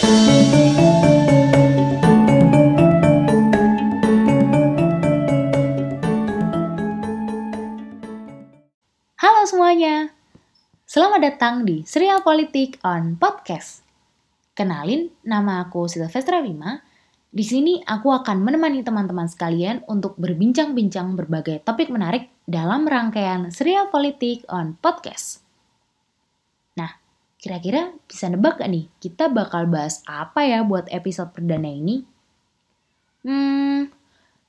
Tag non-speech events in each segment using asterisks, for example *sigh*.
Halo semuanya, selamat datang di Serial Politik on Podcast. Kenalin, nama aku Silvestra Wima. Di sini aku akan menemani teman-teman sekalian untuk berbincang-bincang berbagai topik menarik dalam rangkaian Serial Politik on Podcast. Kira-kira bisa nebak gak nih kita bakal bahas apa ya buat episode perdana ini? Hmm,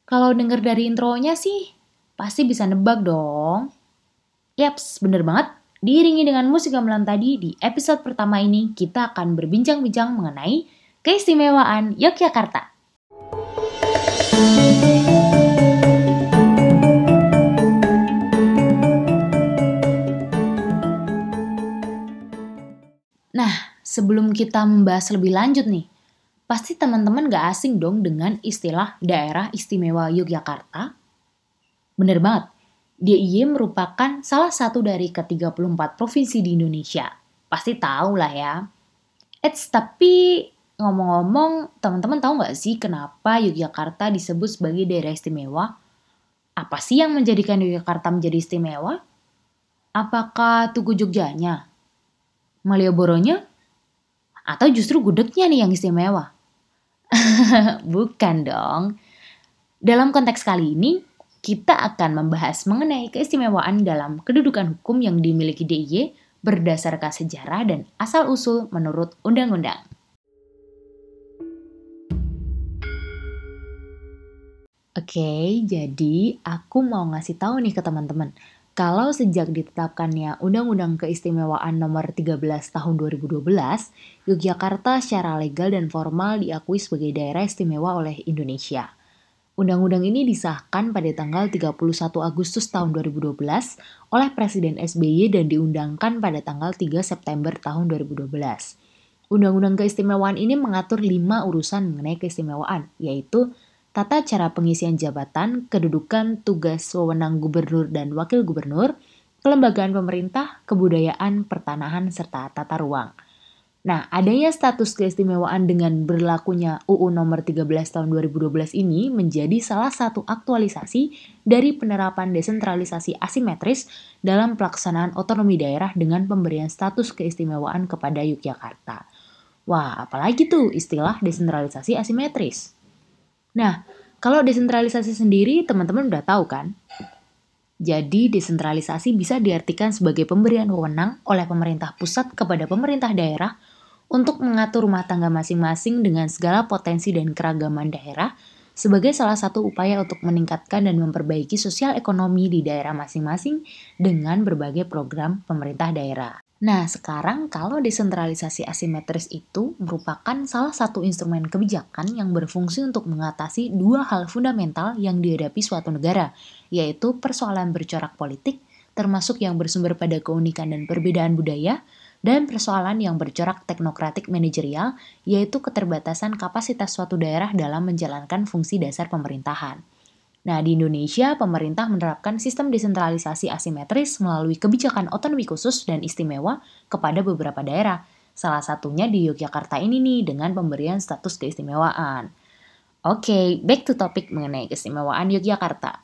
kalau denger dari intronya sih pasti bisa nebak dong. Yaps, bener banget. Diiringi dengan musik gamelan tadi, di episode pertama ini kita akan berbincang-bincang mengenai keistimewaan Yogyakarta. Sebelum kita membahas lebih lanjut nih, pasti teman-teman gak asing dong dengan istilah daerah istimewa Yogyakarta. Bener banget, DIY merupakan salah satu dari ke-34 provinsi di Indonesia. Pasti tahu lah ya. Eits, tapi ngomong-ngomong, teman-teman tahu nggak sih kenapa Yogyakarta disebut sebagai daerah istimewa? Apa sih yang menjadikan Yogyakarta menjadi istimewa? Apakah Tugu Jogjanya? Malioboronya? Atau justru gudegnya nih yang istimewa? *laughs* Bukan dong. Dalam konteks kali ini, kita akan membahas mengenai keistimewaan dalam kedudukan hukum yang dimiliki DIY berdasarkan sejarah dan asal-usul menurut undang-undang. Oke, jadi aku mau ngasih tahu nih ke teman-teman. Kalau sejak ditetapkannya Undang-Undang Keistimewaan Nomor 13 Tahun 2012, Yogyakarta secara legal dan formal diakui sebagai daerah istimewa oleh Indonesia. Undang-undang ini disahkan pada tanggal 31 Agustus tahun 2012 oleh Presiden SBY dan diundangkan pada tanggal 3 September tahun 2012. Undang-undang keistimewaan ini mengatur lima urusan mengenai keistimewaan, yaitu tata cara pengisian jabatan, kedudukan, tugas, wewenang gubernur dan wakil gubernur, kelembagaan pemerintah, kebudayaan, pertanahan, serta tata ruang. Nah, adanya status keistimewaan dengan berlakunya UU nomor 13 tahun 2012 ini menjadi salah satu aktualisasi dari penerapan desentralisasi asimetris dalam pelaksanaan otonomi daerah dengan pemberian status keistimewaan kepada Yogyakarta. Wah, apalagi tuh istilah desentralisasi asimetris. Nah, kalau desentralisasi sendiri teman-teman udah tahu kan? Jadi desentralisasi bisa diartikan sebagai pemberian wewenang oleh pemerintah pusat kepada pemerintah daerah untuk mengatur rumah tangga masing-masing dengan segala potensi dan keragaman daerah sebagai salah satu upaya untuk meningkatkan dan memperbaiki sosial ekonomi di daerah masing-masing dengan berbagai program pemerintah daerah. Nah, sekarang kalau desentralisasi asimetris itu merupakan salah satu instrumen kebijakan yang berfungsi untuk mengatasi dua hal fundamental yang dihadapi suatu negara, yaitu persoalan bercorak politik, termasuk yang bersumber pada keunikan dan perbedaan budaya, dan persoalan yang bercorak teknokratik manajerial, yaitu keterbatasan kapasitas suatu daerah dalam menjalankan fungsi dasar pemerintahan. Nah, di Indonesia, pemerintah menerapkan sistem desentralisasi asimetris melalui kebijakan otonomi khusus dan istimewa kepada beberapa daerah. Salah satunya di Yogyakarta ini nih, dengan pemberian status keistimewaan. Oke, okay, back to topic mengenai keistimewaan Yogyakarta.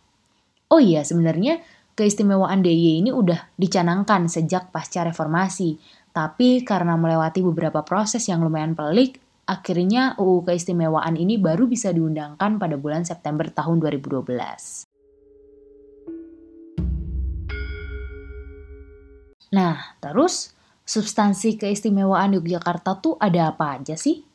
Oh iya, sebenarnya keistimewaan DIY ini udah dicanangkan sejak pasca reformasi. Tapi karena melewati beberapa proses yang lumayan pelik, Akhirnya UU keistimewaan ini baru bisa diundangkan pada bulan September tahun 2012. Nah, terus substansi keistimewaan Yogyakarta tuh ada apa aja sih?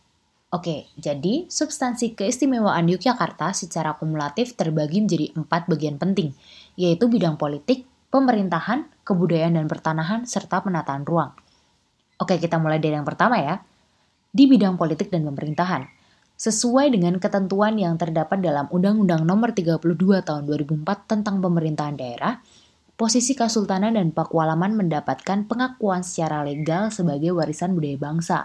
Oke, jadi substansi keistimewaan Yogyakarta secara kumulatif terbagi menjadi empat bagian penting, yaitu bidang politik, pemerintahan, kebudayaan dan pertanahan, serta penataan ruang. Oke, kita mulai dari yang pertama ya, di bidang politik dan pemerintahan, sesuai dengan ketentuan yang terdapat dalam Undang-Undang Nomor 32 Tahun 2004 tentang Pemerintahan Daerah, posisi Kesultanan dan Pakualaman mendapatkan pengakuan secara legal sebagai warisan budaya bangsa.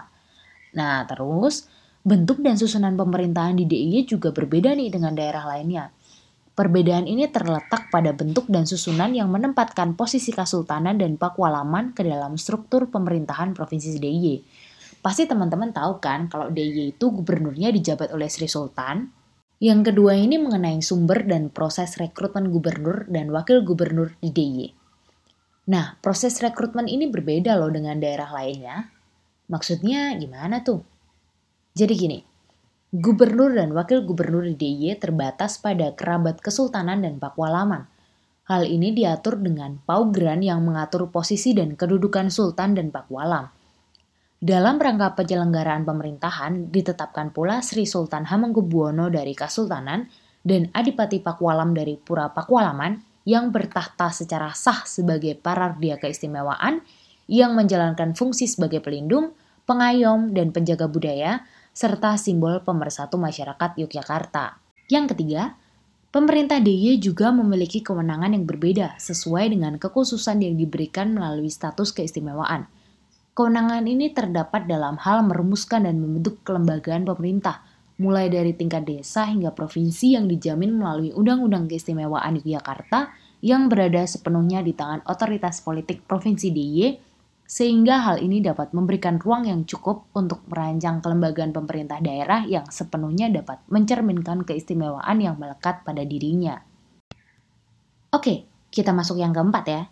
Nah, terus bentuk dan susunan pemerintahan di DIY juga berbeda nih dengan daerah lainnya. Perbedaan ini terletak pada bentuk dan susunan yang menempatkan posisi Kesultanan dan Pakualaman ke dalam struktur pemerintahan Provinsi DIY Pasti teman-teman tahu kan kalau DIY itu gubernurnya dijabat oleh Sri Sultan. Yang kedua ini mengenai sumber dan proses rekrutmen gubernur dan wakil gubernur di DIY. Nah, proses rekrutmen ini berbeda loh dengan daerah lainnya. Maksudnya gimana tuh? Jadi gini, gubernur dan wakil gubernur di DIY terbatas pada kerabat kesultanan dan pakualaman. Hal ini diatur dengan paugran yang mengatur posisi dan kedudukan sultan dan pakualam. Dalam rangka penyelenggaraan pemerintahan, ditetapkan pula Sri Sultan Hamengkubuwono dari Kasultanan dan Adipati Pakualam dari Pura Pakualaman yang bertahta secara sah sebagai parardia keistimewaan yang menjalankan fungsi sebagai pelindung, pengayom, dan penjaga budaya serta simbol pemersatu masyarakat Yogyakarta. Yang ketiga, pemerintah DIY juga memiliki kewenangan yang berbeda sesuai dengan kekhususan yang diberikan melalui status keistimewaan. Kewenangan ini terdapat dalam hal merumuskan dan membentuk kelembagaan pemerintah, mulai dari tingkat desa hingga provinsi yang dijamin melalui Undang-Undang Keistimewaan Yogyakarta yang berada sepenuhnya di tangan otoritas politik Provinsi DIY sehingga hal ini dapat memberikan ruang yang cukup untuk merancang kelembagaan pemerintah daerah yang sepenuhnya dapat mencerminkan keistimewaan yang melekat pada dirinya. Oke, kita masuk yang keempat ya.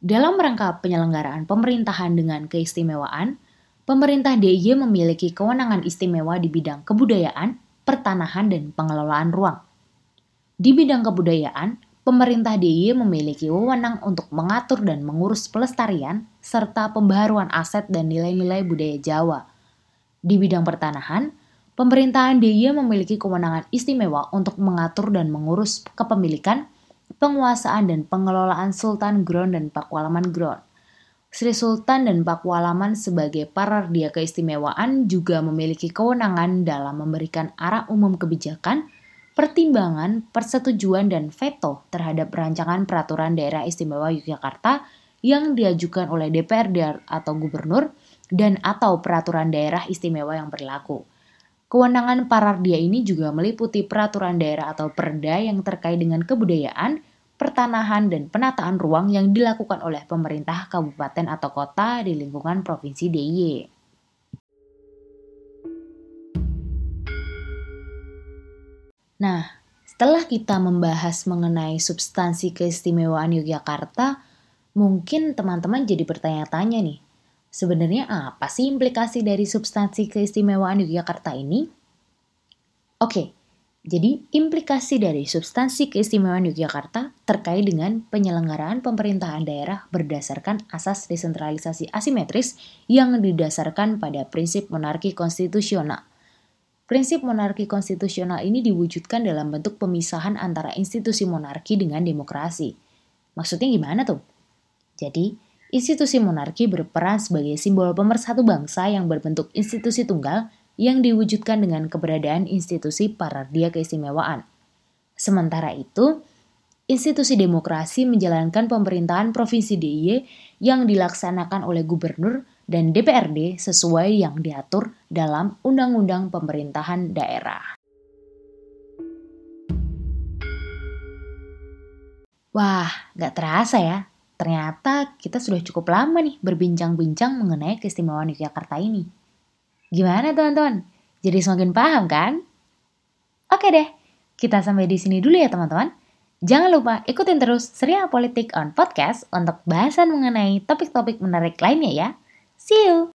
Dalam rangka penyelenggaraan pemerintahan dengan keistimewaan, pemerintah DIY memiliki kewenangan istimewa di bidang kebudayaan, pertanahan, dan pengelolaan ruang. Di bidang kebudayaan, pemerintah DIY memiliki wewenang untuk mengatur dan mengurus pelestarian serta pembaharuan aset dan nilai-nilai budaya Jawa. Di bidang pertanahan, pemerintahan DIY memiliki kewenangan istimewa untuk mengatur dan mengurus kepemilikan, penguasaan dan pengelolaan Sultan Ground dan Pakualaman Ground. Sri Sultan dan Pakualaman sebagai parardia keistimewaan juga memiliki kewenangan dalam memberikan arah umum kebijakan, pertimbangan, persetujuan, dan veto terhadap rancangan peraturan daerah istimewa Yogyakarta yang diajukan oleh DPRD atau gubernur dan atau peraturan daerah istimewa yang berlaku. Kewenangan Parardia ini juga meliputi peraturan daerah atau perda yang terkait dengan kebudayaan, pertanahan, dan penataan ruang yang dilakukan oleh pemerintah kabupaten atau kota di lingkungan Provinsi DIY. Nah, setelah kita membahas mengenai substansi keistimewaan Yogyakarta, mungkin teman-teman jadi bertanya-tanya nih, sebenarnya apa sih implikasi dari substansi keistimewaan Yogyakarta ini? Oke, jadi implikasi dari substansi keistimewaan Yogyakarta terkait dengan penyelenggaraan pemerintahan daerah berdasarkan asas desentralisasi asimetris yang didasarkan pada prinsip monarki konstitusional. Prinsip monarki konstitusional ini diwujudkan dalam bentuk pemisahan antara institusi monarki dengan demokrasi. Maksudnya gimana tuh? Jadi, institusi monarki berperan sebagai simbol pemersatu bangsa yang berbentuk institusi tunggal yang diwujudkan dengan keberadaan institusi parardia keistimewaan. Sementara itu, institusi demokrasi menjalankan pemerintahan Provinsi DIY yang dilaksanakan oleh gubernur dan DPRD sesuai yang diatur dalam Undang-Undang Pemerintahan Daerah. Wah, gak terasa ya. Ternyata kita sudah cukup lama nih berbincang-bincang mengenai keistimewaan Yogyakarta ini. Gimana teman-teman? Jadi semakin paham kan? Oke deh, kita sampai di sini dulu ya teman-teman. Jangan lupa ikutin terus Seria Politik on Podcast untuk bahasan mengenai topik-topik menarik lainnya ya. See you!